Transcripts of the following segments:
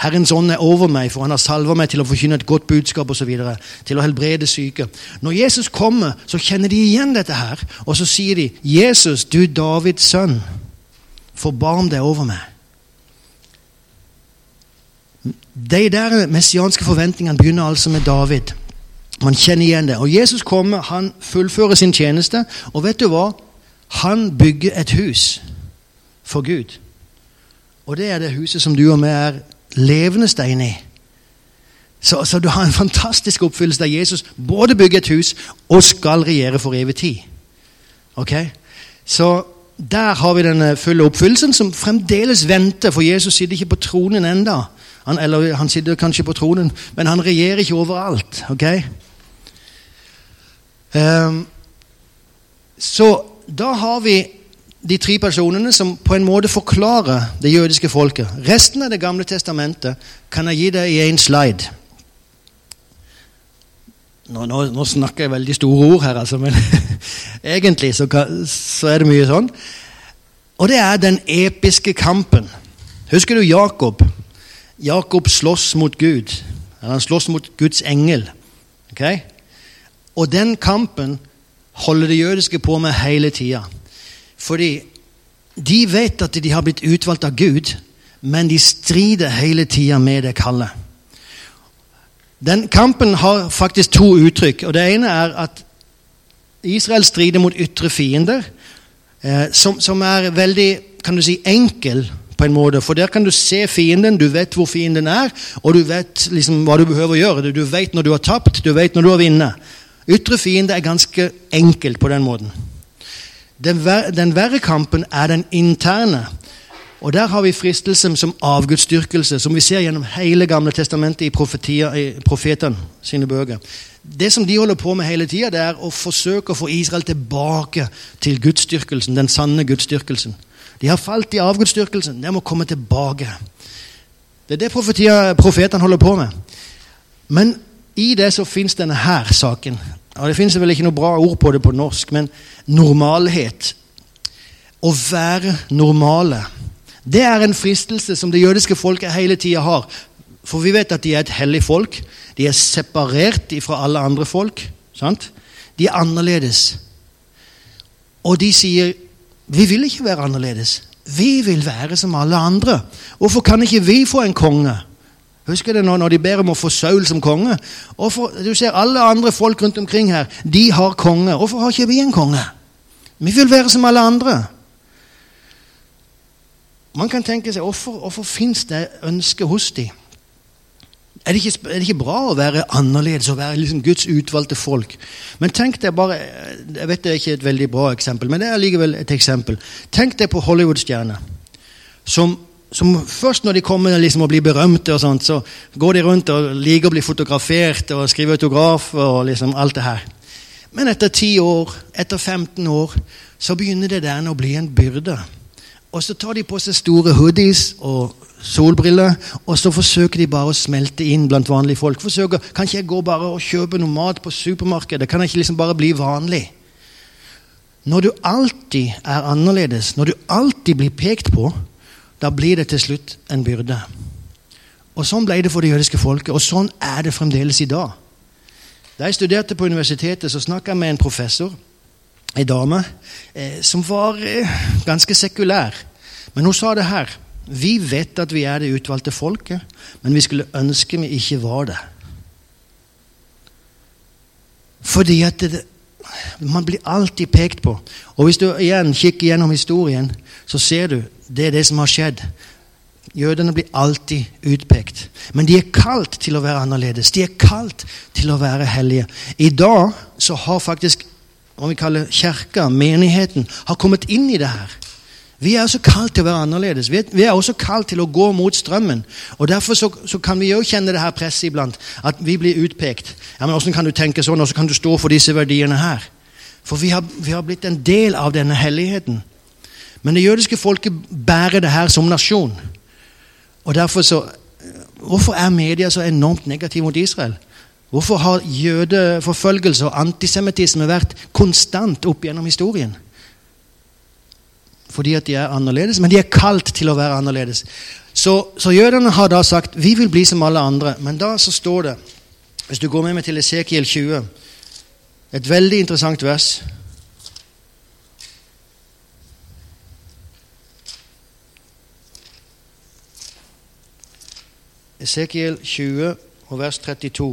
Herrens ånd er over meg, for han har salva meg til å forkynne et godt budskap osv. Til å helbrede syke. Når Jesus kommer, så kjenner de igjen dette her. Og så sier de, 'Jesus, du Davids sønn, forbarm deg over meg'. De der messianske forventningene begynner altså med David. Man kjenner igjen det. Og Jesus kommer, han fullfører sin tjeneste. Og vet du hva? Han bygger et hus for Gud. Og det er det huset som du og meg er levende stein i. Så, så, du har en fantastisk oppfyllelse der Jesus både bygger et hus og skal regjere for evig tid. Ok? Så der har vi den fulle oppfyllelsen som fremdeles venter, for Jesus sitter ikke på tronen enda. Han, eller han sitter kanskje på tronen, men han regjerer ikke overalt. ok? Um, så da har vi de tre personene som på en måte forklarer det jødiske folket. Resten av Det gamle testamentet kan jeg gi deg i én slide. Nå, nå, nå, snakker jeg veldig store ord her, altså, men egentlig så, så, er det mye sånn. Og det er den episke kampen. Husker du Jakob? Jakob slåss mot Gud. Han slåss mot Guds engel. Okay? Og den kampen holder det jødiske på med hele tida. Fordi de vet at de har blitt utvalgt av Gud, men de strider hele tida med det kallet. Den kampen har faktisk to uttrykk. og Det ene er at Israel strider mot ytre fiender, eh, som, som, er veldig kan du si, enkel på en måte. For der kan du se fienden, du vet hvor fienden er, og du vet liksom hva du behøver å gjøre. Du vet når du har tapt, du vet når du har vunnet. Ytre fiende er ganske enkelt på den måten. Den, den verre kampen er den interne. Og Der har vi fristelse som avgudsdyrkelse, som vi ser gjennom hele Gamle testamentet i, i profetene sine bøker. Det som de holder på med hele tida, er å forsøke å få Israel tilbake til gudsdyrkelsen, den sanne gudsdyrkelsen. De har falt i avgudsdyrkelsen. De må komme tilbake. Det er det profetene holder på med. Men i det så fins denne her saken. Og Det fins vel ikke noe bra ord på det på norsk, men normalhet. Å være normale. Det er en fristelse som det jødiske folket hele tida har. For vi vet at de er et hellig folk. De er separert fra alle andre folk. Sant? De er annerledes. Og de sier vi vil ikke være annerledes. Vi vil være som alle andre. Hvorfor kan ikke vi få en konge? Husker det når de ber om å få Saul som konge? For, du ser Alle andre folk rundt omkring her de har konge. Hvorfor har ikke vi en konge? Vi vil være som alle andre. Man kan tenke seg hvorfor, hvorfor fins det ønske hos dem? Er det, ikke, er det, ikke, bra å være annerledes og være liksom Guds utvalgte folk? Men tenk deg bare, Jeg vet det er ikke et veldig bra eksempel, men det er likevel et eksempel. Tenk deg på Hollywood-stjerner som, som, først når de kommer liksom og blir berømte, og sånt, så går de rundt og liker å bli fotografert og skrive autografer og liksom alt det her. Men etter 10 år, etter 15 år, så begynner det der å bli en byrde. Og så tar de på seg store hoodies og solbriller, og så forsøker de bare å smelte inn blant vanlige folk. Forsøker, Kan ikke jeg gå bare og kjøpe noe mat på supermarkedet? Kan jeg ikke liksom bare bli vanlig? Når du alltid er annerledes, når du alltid blir pekt på, da blir det til slutt en byrde. Og Sånn ble det for det jødiske folket, og sånn er det fremdeles i dag. Da jeg studerte på universitetet, så snakka jeg med en professor, ei dame, eh, som var eh, ganske sekulær. Men hun sa det her vi vet at vi er det utvalgte folket, men vi skulle ønske vi ikke var det. Fordi at det, man blir alltid pekt på. Og hvis du igjen kikker gjennom historien, så ser du det er det som har skjedd. Jødene blir alltid utpekt. Men de er kalt til å være annerledes. De er kalt til å være hellige. I dag så har faktisk om vi kaller kirka, menigheten, har kommet inn i det her. Vi er også kalt til å være annerledes. Vi er også kalt til å gå mot strømmen. Og Derfor så, så kan vi jo kjenne det her presset iblant. At vi blir utpekt. Ja, men Åssen kan du tenke sånn, så kan du stå for disse verdiene her? For vi har, vi har blitt en del av denne helligheten. Men det jødiske folket bærer det her som nasjon. Og derfor så Hvorfor er media så enormt negative mot Israel? Hvorfor har jødeforfølgelse og antisemittisme vært konstant opp gjennom historien? Fordi at de er annerledes, men de er kalt til å være annerledes. Så, så jødene har da sagt vi vil bli som alle andre. Men da så står det, hvis du går med meg til Esekiel 20, et veldig interessant vers. Esekiel 20 og vers 32.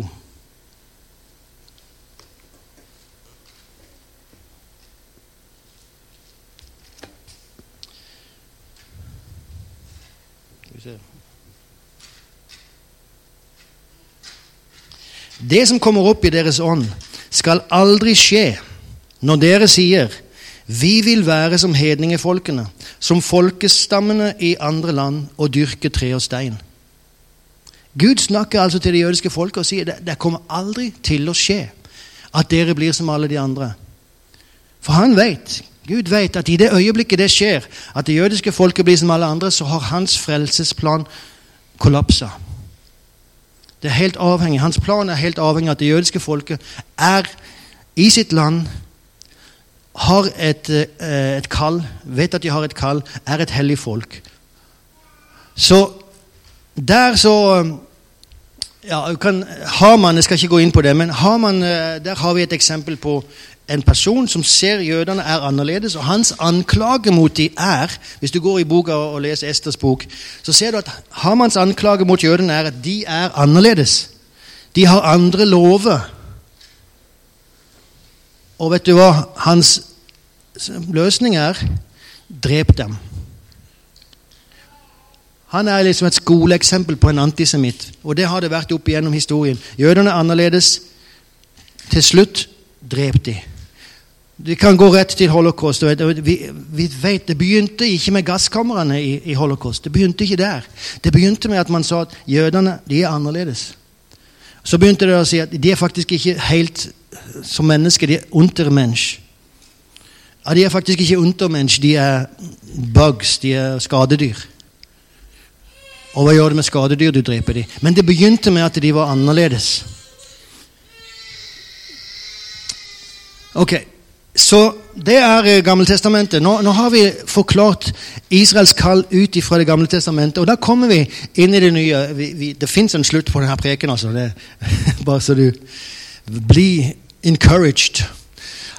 Det som kommer opp i deres ånd, skal aldri skje når dere sier vi vil være som hedningefolkene, som folkestammene i andre land, og dyrke tre og stein. Gud snakker altså til det jødiske folket og sier det, det kommer aldri til å skje at dere blir som alle de andre. For han vet, Gud vet at i det øyeblikket det skjer, at det jødiske folket blir som alle andre, så har hans frelsesplan kollapsa. Det er helt avhengig, Hans plan er helt avhengig av at det jødiske folket er i sitt land, har et, eh, et kall, vet at de har et kall, er et hellig folk. Så der så ja, kan, har man, Jeg skal ikke gå inn på det, men har man, eh, der har vi et eksempel på en person som ser jødene er annerledes, og hans anklage mot dem er Hvis du går i boka og leser Esters bok, så ser du at Hamans anklage mot jødene er at de er annerledes. De har andre lover. Og vet du hva hans løsning er? Drep dem. Han er liksom et skoleeksempel på en antisemitt, og det har det vært opp igjennom historien. Jødene er annerledes. Til slutt drep de. Vi kan gå rett til holocaust. Vi, vi vet, Det begynte ikke med gasskamrene i, i, holocaust. Det begynte ikke der. Det begynte med at man sa at jødene de er annerledes. Så begynte det å si at de er faktisk ikke helt som mennesker. De er untermensch. Ja, de er faktisk ikke untermensch, de er bugs, de er skadedyr. Og hva gjør det med skadedyr? Du dreper dem. Men det begynte med at de var annerledes. Ok, så det er eh, Gammeltestamentet. Nå, nå har vi forklart Israels kall ut fra Det gamle testamentet. Og da kommer vi inn i det nye. Vi, vi, det fins en slutt på denne preken, altså. Det, bare så du blir encouraged.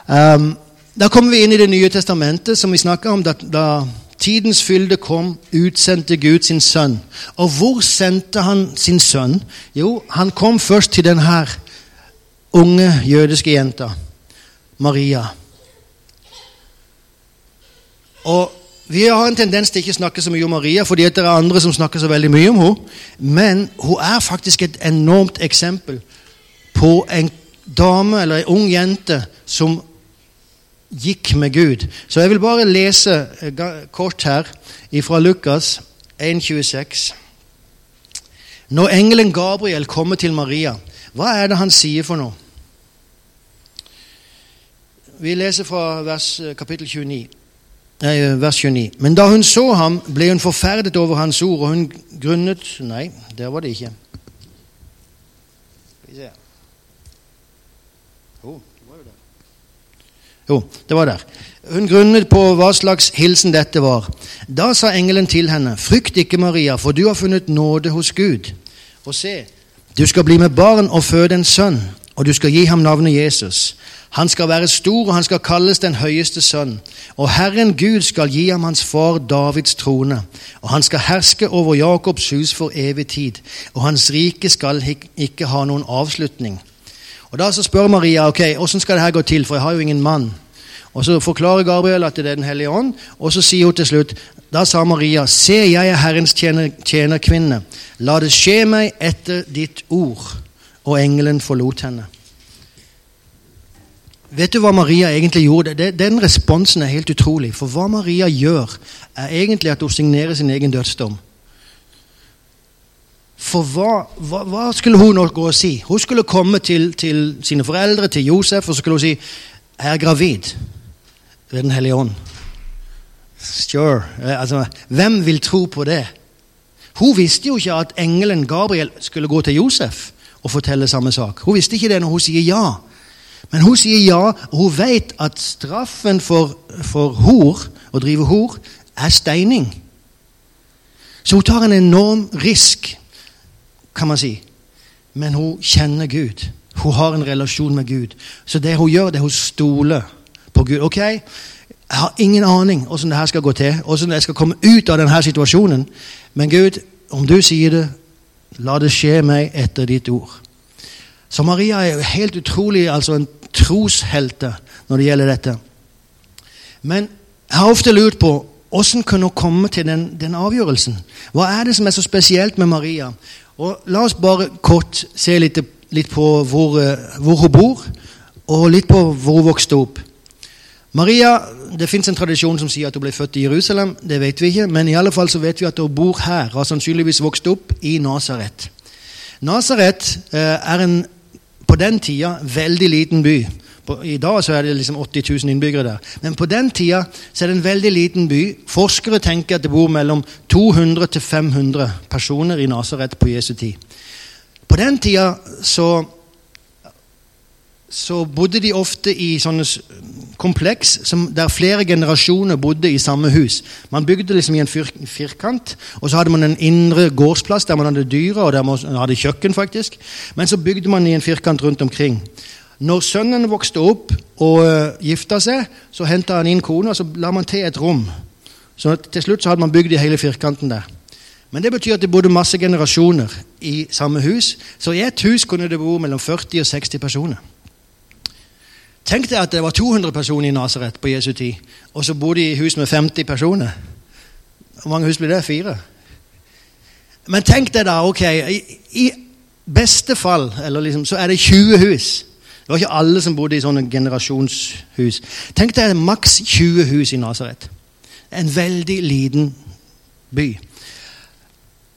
Um, da kommer vi inn i Det nye testamentet, som vi snakka om da, da tidens fylde kom, utsendte Gud sin sønn. Og hvor sendte han sin sønn? Jo, han kom først til denne unge jødiske jenta, Maria. Og Vi har en tendens til ikke å snakke så mye om Maria, fordi det er andre som snakker så veldig mye om henne. Men hun er faktisk et enormt eksempel på en dame eller en ung jente som gikk med Gud. Så jeg vil bare lese eh, kort her fra Lukas 1,26. Når engelen Gabriel kommer til Maria, hva er det han sier for noe? Vi leser fra vers, eh, kapittel 29 vers 29. Men da hun så ham, ble hun forferdet over hans ord, og hun grunnet Nei, der var det ikke. Jo, det var der. Hun grunnet på hva slags hilsen dette var. Da sa engelen til henne, frykt ikke, Maria, for du har funnet nåde hos Gud. Og se, du skal bli med barn og føde en sønn, og du skal gi ham navnet Jesus. Han skal være stor, og han skal kalles den høyeste sønn. Og Herren Gud skal gi ham hans far Davids trone. Og han skal herske over Jakobs hus for evig tid. Og hans rike skal ikke ha noen avslutning. Og Da så spør Maria ok, hvordan skal dette gå til, for jeg har jo ingen mann. Og Så forklarer Gabriel at det er Den hellige ånd, og så sier hun til slutt Da sa Maria, se, jeg er Herrens tjener, tjenerkvinne. La det skje meg etter ditt ord. Og engelen forlot henne. Vet du hva Maria egentlig gjorde? Den responsen er helt utrolig. For hva Maria gjør, er egentlig at hun signerer sin egen dødsdom. For hva, hva, hva skulle hun nå gå og si? Hun skulle komme til, til, sine foreldre, til Josef, og så skulle hun si 'Jeg er gravid ved Den hellige ånd'. Sure. Eh, altså, hvem vil tro på det? Hun visste jo ikke at engelen Gabriel skulle gå til Josef og fortelle samme sak. Hun visste ikke det når hun sier ja. Men hun sier ja, og hun vet at straffen for, for hor å drive hor, er steining. Så hun tar en enorm risk, kan man si. Men hun kjenner Gud. Hun har en relasjon med Gud. Så det hun gjør, det er hun stoler på Gud. Ok, jeg har ingen aning hvordan det her skal gå til, hvordan jeg skal komme ut av denne situasjonen. Men Gud, om du sier det, la det skje meg etter ditt ord. Så Maria er jo helt utrolig altså en troshelte når det gjelder dette. Men jeg har ofte lurt på hvordan kunne hun komme til den, den, avgjørelsen? Hva er det som er så spesielt med Maria? Og La oss bare kort se litt, litt på hvor, hvor, hun bor, og litt på hvor hun vokste opp. Maria, Det fins en tradisjon som sier at hun ble født i Jerusalem. Det vet vi ikke, men i alle fall så vet vi at hun bor her. Har sannsynligvis vokst opp i Nasaret. Nasaret eh, er en, på den tida veldig liten by. I dag så er det liksom 80 000 innbyggere der. Men på den tida så er det en veldig liten by. Forskere tenker at det bor mellom 200 til 500 personer i Nasaret på Jesu tid. På den tida så, så bodde de ofte i sånne kompleks som, der flere generasjoner bodde i samme hus. Man bygde liksom i en fir firkant, og så hadde man en indre gårdsplass der man hadde dyra, og der man hadde kjøkken. faktisk. Men så bygde man i en firkant rundt omkring. Når sønnen vokste opp og uh, gifta seg, så henta han inn kona, og så la man til et rom. Så til slutt så hadde man bygd i hele firkanten der. Men det betyr at det bodde masse generasjoner i samme hus. Så i ett hus kunne det bo mellom 40 og 60 personer. Tenk deg at det var 200 personer i Nasaret på Jesu tid, og så bodde de i hus med 50 personer. Hvor mange hus blir det? Fire? Men tenk deg da, ok, i, i beste fall liksom, så er det 20 hus. Det var ikke alle som bodde i sånne generasjonshus. Tenk deg maks 20 hus i Nasaret. En veldig liten by.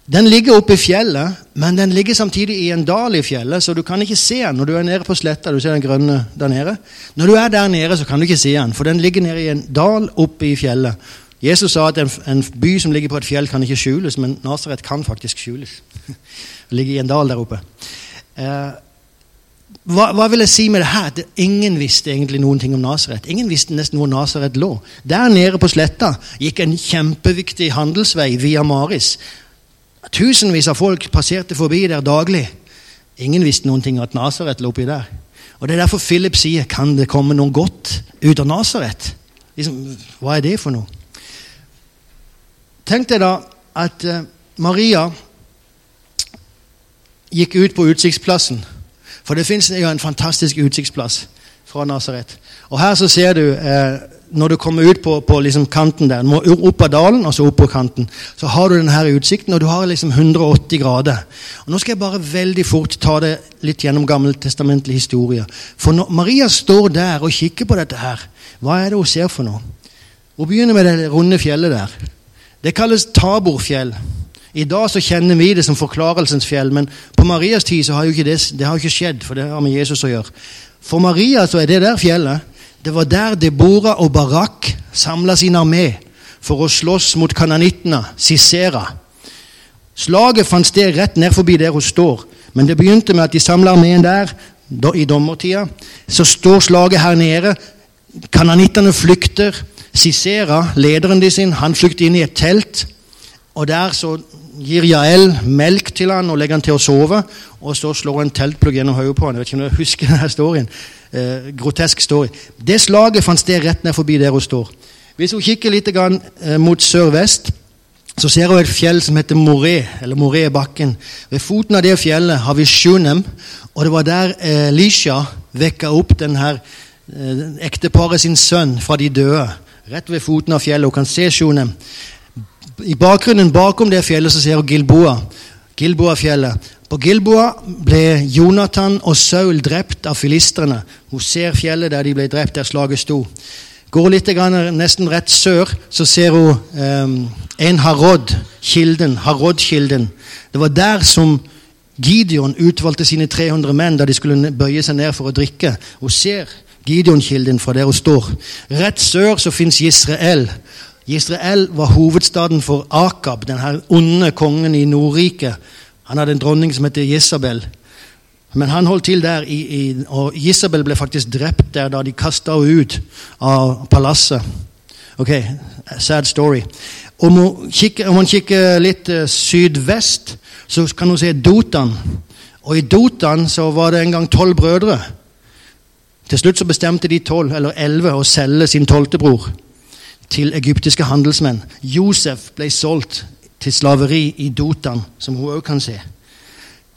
Den ligger oppe i fjellet, men den ligger samtidig i en dal i fjellet, så du kan ikke se den når du er nede på sletta. Du ser den grønne der nede. Når du er der nede, så kan du ikke se den, for den ligger nede i en dal oppe i fjellet. Jesus sa at en, en by som ligger på et fjell, kan ikke skjules, men Nasaret kan faktisk skjules. Det ligger i en dal der oppe. Eh, hva, hva, vil jeg si med det her? Det, ingen visste egentlig noen ting om Nasaret. Ingen visste nesten hvor Nasaret lå. Der nede på sletta gikk en kjempeviktig handelsvei via Maris. Tusenvis av folk passerte forbi der daglig. Ingen visste noen ting at Nasaret lå oppi der. Og Det er derfor Philip sier kan det komme noe godt ut av Nasaret. Liksom, hva er det for noe? Tenk deg da at uh, Maria gikk ut på utsiktsplassen. For det fins jo en fantastisk utsiktsplass fra Nasaret. Og her så ser du uh, når du kommer ut på, på liksom kanten der, opp av dalen og så opp på kanten, så har du denne utsikten, og du har liksom 180 grader. Og Nå skal jeg bare veldig fort ta det litt gjennom gammeltestamentlig historie. For når Maria står der og kikker på dette her, hva er det hun ser for noe? Hun begynner med det runde fjellet der. Det kalles Taborfjell. I dag så kjenner vi det som forklarelsens fjell, men på Marias tid så har jo ikke det, det har ikke skjedd, for det har med Jesus å gjøre. For Maria så er det der fjellet det var der Deborah og Barak samla sin armé for å slåss mot kananittene, Sisera. Slaget fant sted rett ned forbi der hun står, men det begynte med at de samla armeen der i dommertida. Så står slaget her nede. Kananittene flykter. Sisera, lederen de sin, han flykter inn i et telt. Og der så gir Jael melk til han og legger han til å sove. Og så slår han teltplugg gjennom hodet på han. Jeg vet ikke om du husker denne storyen eh, grotesk story. Det slaget fant sted rett ned forbi der hun står. Hvis hun kikker litt grann, eh, mot sørvest, så ser hun et fjell som heter Moré, eller Moré-bakken. Ved foten av det fjellet har vi Shunem, og det var der eh, Elisha vekka opp denne her ekteparet sin sønn fra de døde. Rett ved foten av fjellet. Hun kan se Shunem. I bakgrunnen bakom det fjellet så ser hun Gilboa. Gilboa-fjellet. På Gilboa ble Jonathan og Saul drept av filistrene. Hun ser fjellet der de ble drept, der slaget sto. Går litt nesten rett sør, så ser hun um, en Harod-kilden. Harod-kilden. Det var der som Gideon utvalgte sine 300 menn da de skulle bøye seg ned for å drikke. Hun ser Gideon-kilden fra der hun står. Rett sør så fins Israel. Israel var hovedstaden for Akab, den onde kongen i Nordriket han hadde en dronning som het Jesabel. Men han holdt til der, i, i, og Jesabel ble faktisk drept der da de kasta henne ut av palasset. Ok, sad story. Om man kikker litt uh, sydvest, så kan man se Dotan. Og i Dotan så var det en gang tolv brødre. Til slutt så bestemte de tolv, eller elleve, å selge sin tolvte bror til egyptiske handelsmenn. Josef ble solgt til slaveri i Dotan, som hun òg kan se.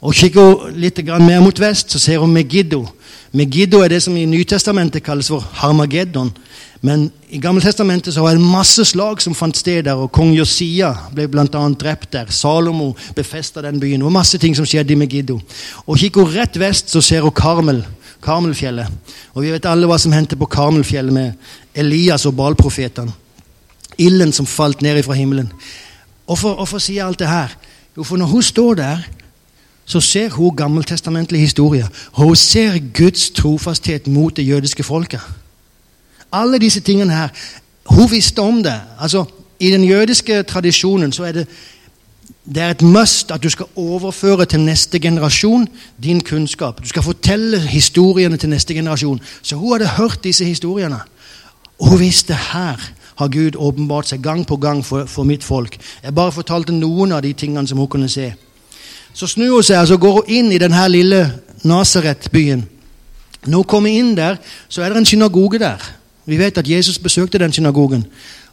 Og Kikker hun litt mer mot vest, så ser hun Megiddo. Megiddo er det som i Nytestamentet kalles for Harmageddon. Men i Gammeltestamentet så var det masse slag som fant sted der, og kong Josia ble bl.a. drept der. Salomo befesta den byen. Var masse ting som skjedde i Megiddo. Og Kikker hun rett vest, så ser hun Karmel. Karmelfjellet. Og vi vet alle hva som hendte på Karmelfjellet med Elias og Balprofetene. Ilden som falt ned fra himmelen. Hvorfor, sier jeg alt det her? Jo, for når hun står der, så ser hun gammeltestamentlig historie. Hun ser Guds trofasthet mot det jødiske folket. Alle disse tingene her. Hun visste om det. Altså, I den jødiske tradisjonen så er det det er et must at du skal overføre til neste generasjon din kunnskap. Du skal fortelle historiene til neste generasjon. Så hun hadde hørt disse historiene. Og hun visste her har Gud åpenbart seg gang på gang for, for, mitt folk. Jeg bare fortalte noen av de tingene som hun kunne se. Så snur hun seg og altså går hun inn i denne lille Nasaret-byen. Når hun kommer inn der, så er det en synagoge der. Vi vet at Jesus besøkte den synagogen.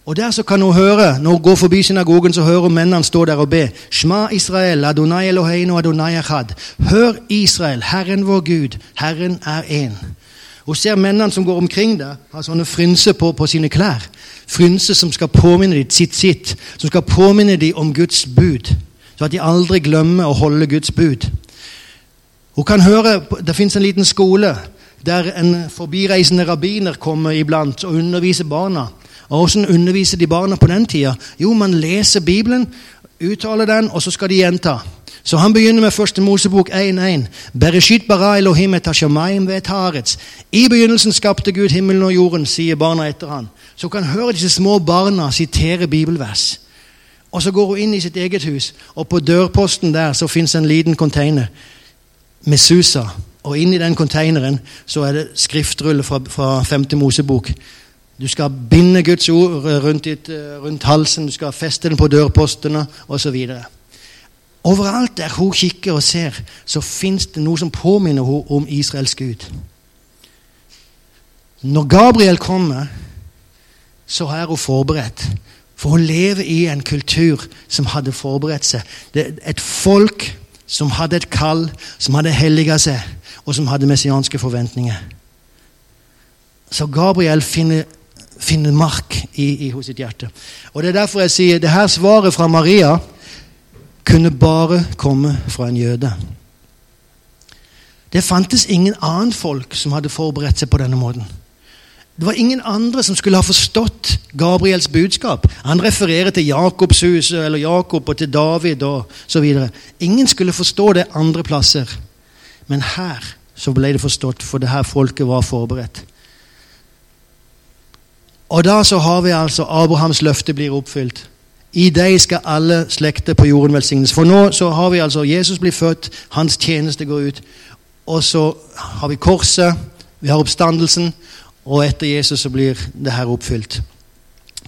Og der så kan hun høre, Når hun går forbi synagogen, så hører hun mennene stå der og be. Shma Israel, Adonai Eloheinu, Adonai Echad. Hør Israel, Herren vår Gud, Herren er én. Hun ser mennene som går omkring der, har sånne frynser på, på, sine klær. Frynser som skal påminne dem sitt sitt, som skal påminne dem om Guds bud. Så at de aldri glemmer å holde Guds bud. Hun kan høre, Det fins en liten skole der en forbireisende rabbiner kommer iblant og underviser barna. Og Hvordan underviser de barna på den tida? Jo, man leser Bibelen, uttaler den, og så skal de gjenta. Så han begynner med første Mosebok 1.1. Bereshit bara Elohim et hashamayim ved tarets. I begynnelsen skapte Gud himmelen og jorden, sier barna etter han. Så kan høre disse små barna sitere bibelvers. Og så går hun inn i sitt eget hus, og på dørposten der så fins en liten container med Susa. Og inni den containeren så er det skriftrulle fra, fra femte Mosebok. Du skal binde Guds ord rundt, ditt, rundt halsen, du skal feste den på dørpostene osv. Overalt der hun kikker og ser, så fins det noe som påminner henne om Israels Gud. Når Gabriel kommer, så er hun forberedt. For hun lever i en kultur som hadde forberedt seg. Det er et folk som hadde et kall, som hadde helliga seg, og som hadde messianske forventninger. Så Gabriel finner, finner mark i, i hos sitt hjerte. Og Det er derfor jeg sier det her svaret fra Maria kunne bare komme fra en jøde. Det fantes ingen annen folk som hadde forberedt seg på denne måten. Det var ingen andre som skulle ha forstått Gabriels budskap. Han refererer til Jakobs hus eller Jakob og til David og så videre. Ingen skulle forstå det andre plasser. Men her så ble det forstått, for det her folket var forberedt. Og da så har vi altså Abrahams løfte blir oppfylt. I deg skal alle slekter på jorden velsignes. For nå så har vi altså Jesus blir født, hans tjeneste går ut. Og så har vi korset, vi har oppstandelsen, og etter Jesus så blir det her oppfylt.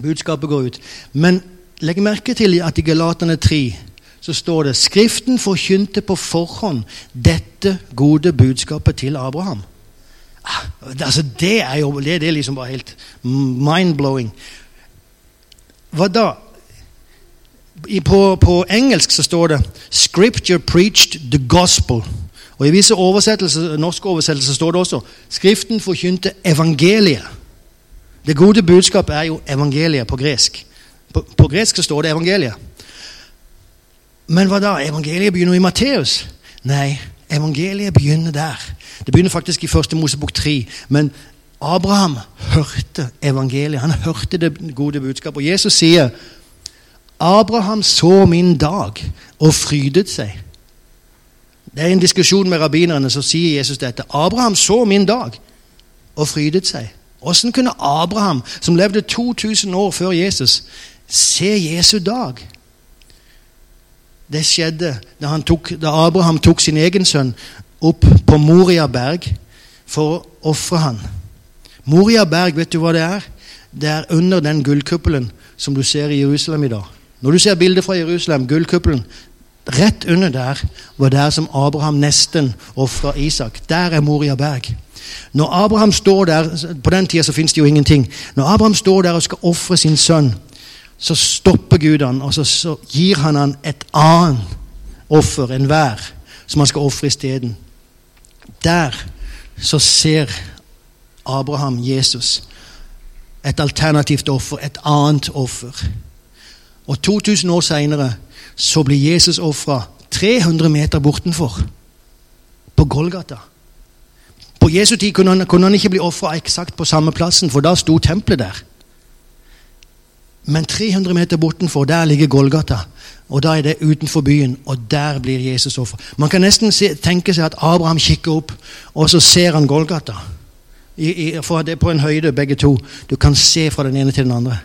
Budskapet går ut. Men legg merke til at i Galaterne 3 så står det Skriften forkynte på forhånd dette gode budskapet til Abraham. Ah, altså Det er jo det er liksom bare helt mind-blowing. Hva da? På, på, engelsk så står det 'Scripture preached the gospel'. Og I visse oversettelser, norske oversettelser står det også 'Skriften forkynte evangeliet'. Det gode budskapet er jo evangeliet på gresk. På, på gresk så står det evangeliet. Men hva da? Evangeliet begynner i Matteus? Nei, evangeliet begynner der. Det begynner faktisk i første Mosebok 3. Men Abraham hørte evangeliet. Han hørte det gode budskapet. Og Jesus sier Abraham så min dag og frydet seg. Det er en diskusjon med rabbinerne, så sier Jesus dette. Abraham så min dag og frydet seg. Åssen kunne Abraham, som levde 2000 år før Jesus, se Jesu dag? Det skjedde da, tok, da Abraham tok sin egen sønn opp på Moria berg for å ofre han. Moria berg, vet du hva det er? det er under den gullkuppelen som du ser i Jerusalem i dag. Når du ser bildet fra Jerusalem, gullkuppelen, rett under der var der som Abraham nesten ofra Isak. Der er Moria berg. Når Abraham står der, På den tida fins det jo ingenting. Når Abraham står der og skal ofre sin sønn, så stopper Gud han, og så, så gir han han et annet offer enn hver som han skal ofre isteden. Der så ser Abraham Jesus et alternativt offer, et annet offer. Og 2000 år seinere så blir Jesus ofra 300 meter bortenfor, på Golgata. På Jesu tid kunne han, kunne han ikke bli ofra eksakt på samme plassen, for da sto tempelet der. Men 300 meter bortenfor, der ligger Golgata. Og da er det utenfor byen, og der blir Jesus offer. Man kan nesten se, tenke seg at Abraham kikker opp, og så ser han Golgata. I, i, for det er på en høyde, begge to. Du kan se fra den ene til den andre.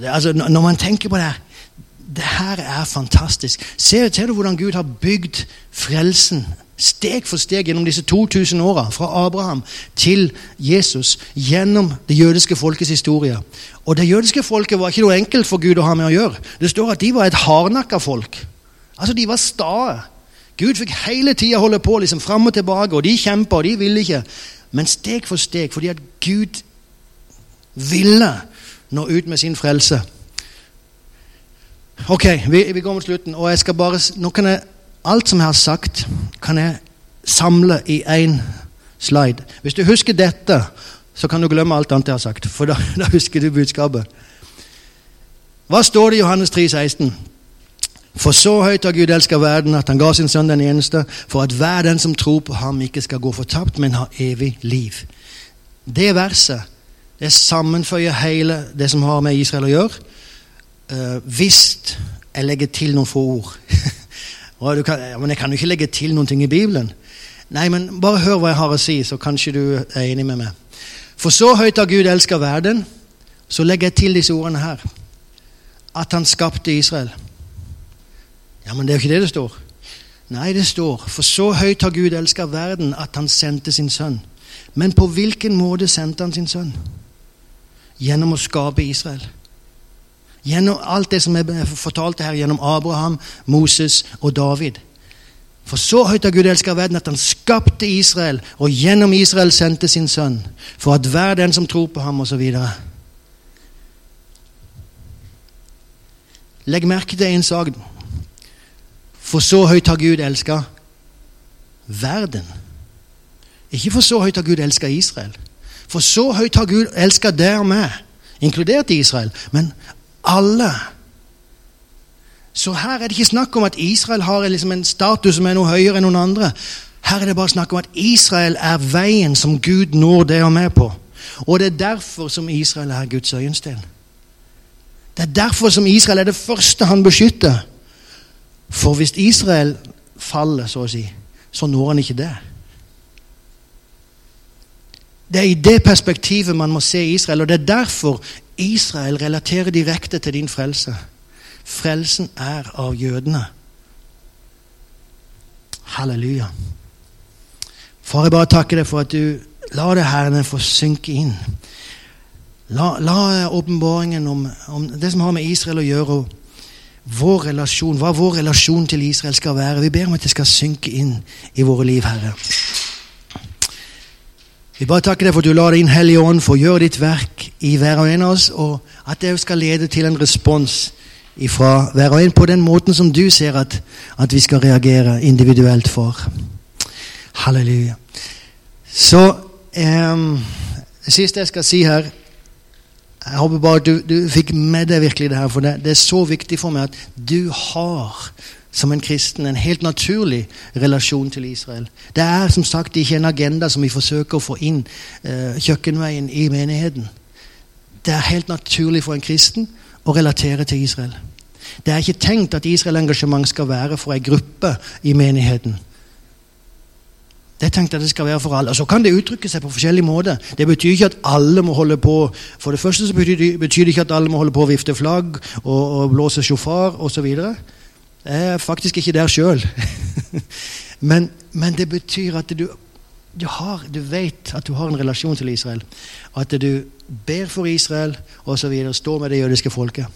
Det, altså, når man tenker på det her det her er fantastisk. Ser, ser du hvordan Gud har bygd frelsen steg for steg gjennom disse 2000 åra, fra Abraham til Jesus, gjennom det jødiske folkets historie. Og det jødiske folket var ikke noe enkelt for Gud å ha med å gjøre. Det står at de var et hardnakka folk. Altså, De var stae. Gud fikk hele tida holde på liksom fram og tilbake, og de kjempa, og de ville ikke. Men steg for steg, fordi at Gud ville nå ut med sin frelse. Ok, vi, vi går mot slutten, og jeg skal bare Nå kan jeg Alt som jeg har sagt, kan jeg samle i én slide. Hvis du husker dette, så kan du glemme alt annet jeg har sagt, for da, da husker du budskapet. Hva står det i Johannes 3, 16? For så høyt har Gud elska verden, at han ga sin sønn den eneste, for at hver den som tror på ham, ikke skal gå fortapt, men ha evig liv. Det verset det sammenføyer hele det som har med Israel å gjøre. Hvis jeg legger til noen få ord kan, men jeg kan jo ikke legge til noen ting i Bibelen. Nei, men bare hør hva jeg har å si, så kanskje du er enig med meg. For så høyt har Gud elska verden, så legger jeg til disse ordene her. At han skapte Israel. Ja, men det er jo ikke det det står. Nei, det står For så høyt har Gud elska verden at han sendte sin sønn. Men på hvilken måte sendte han sin sønn? Gjennom å skape Israel. Gjennom alt det som er fortalt her gjennom Abraham, Moses og David. For så høyt har Gud elska verden at han skapte Israel, og gjennom Israel sendte sin sønn, for at hver den som tror på ham, osv. Legg merke til en sak. For så høyt har Gud elska verden. Ikke for så høyt har Gud elska Israel. For så høyt har Gud elska der med, inkludert Israel. Men alle. Så her er det ikke snakk om at Israel har liksom en status som er noe høyere enn noen andre. Her er det bare snakk om at Israel er veien som Gud når det og med på. Og det er derfor som Israel er Guds øyensten. Det er derfor som Israel er det første han beskytter. For hvis Israel faller, så å si, så når han ikke det. Det er i det perspektivet man må se Israel, og det er derfor Israel relaterer direkte til din frelse. Frelsen er av jødene. Halleluja. Far, jeg bare takker deg for at du lar det herrene få synke inn. La, la åpenbaringen om, om, det som har med Israel å gjøre, og vår relasjon, hva vår relasjon til Israel skal være. Vi ber om at det skal synke inn i våre liv, Herre. Vi bare takker deg for at du lar Din Hellige Ånd få gjøre ditt verk i hver og en av oss, og at det skal lede til en respons fra hver og en på den måten som du ser at, at vi skal reagere individuelt for. Halleluja. Så um, Det siste jeg skal si her Jeg håper bare at du, du fikk med deg virkelig det her, for det, det er så viktig for meg at du har som en kristen en helt naturlig relasjon til Israel. Det er som sagt ikke en agenda som vi forsøker å få inn uh, kjøkkenveien i menigheten. Det er helt naturlig for en kristen å relatere til Israel. Det er ikke tenkt at Israel-engasjement skal være for en gruppe i menigheten. Det er tenkt at det skal være for alle. Og Så kan det uttrykke seg på forskjellig måte. Det betyr ikke at alle må holde på For det første så betyr det, betyr det ikke at alle må holde på å vifte flagg og, og blåse sjofar osv. Jeg er faktisk ikke der sjøl. men, men det betyr at du du, har, du vet at du har en relasjon til Israel. At du ber for Israel osv. Står med det jødiske folket.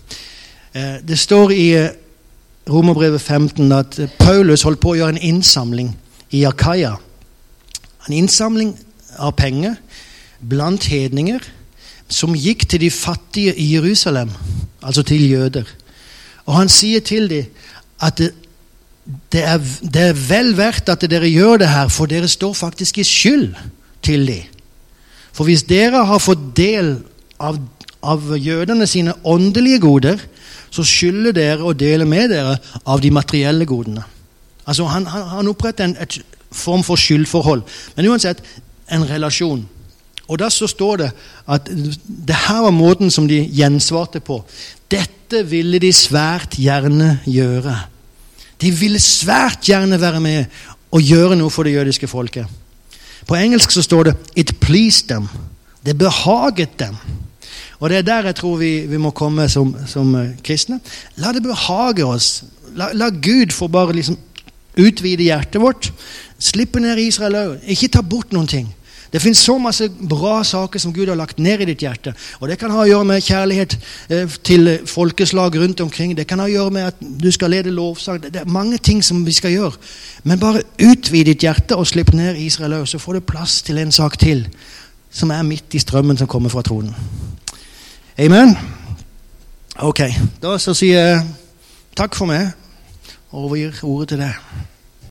Eh, det står i eh, Romerbrevet 15 at Paulus holdt på å gjøre en innsamling i Akaya. En innsamling av penger blant hedninger som gikk til de fattige i Jerusalem, altså til jøder. Og han sier til dem at det, er, det er, vel verdt at dere gjør det her, for dere står faktisk i skyld til dem. For hvis dere har fått del av, av jødene sine åndelige goder, så skylder dere å dele med dere av de materielle godene. Altså Han, han, han oppretter en et form for skyldforhold. Men uansett en relasjon. Og da så står det at det her var måten som de gjensvarte på. Dette ville de svært gjerne gjøre. De ville svært gjerne være med og gjøre noe for det jødiske folket. På engelsk så står det 'It pleased them'. Det behaget dem. Og det er der jeg tror vi, vi må komme som, som, eh, kristne. La det behage oss. La, la Gud få bare liksom utvide hjertet vårt. Slippe ned Israel òg. Ikke ta bort noen ting. Det finnes så masse bra saker som Gud har lagt ned i ditt hjerte. Og Det kan ha å gjøre med kjærlighet eh, til folkeslag rundt omkring. Det kan ha å gjøre med at du skal lede lovsang. Det er mange ting som vi skal gjøre. Men bare utvid ditt hjerte og slipp ned Israel òg, så får du plass til en sak til som er midt i strømmen som kommer fra tronen. Amen? Ok. Da så sier jeg takk for meg og overgir ordet til deg.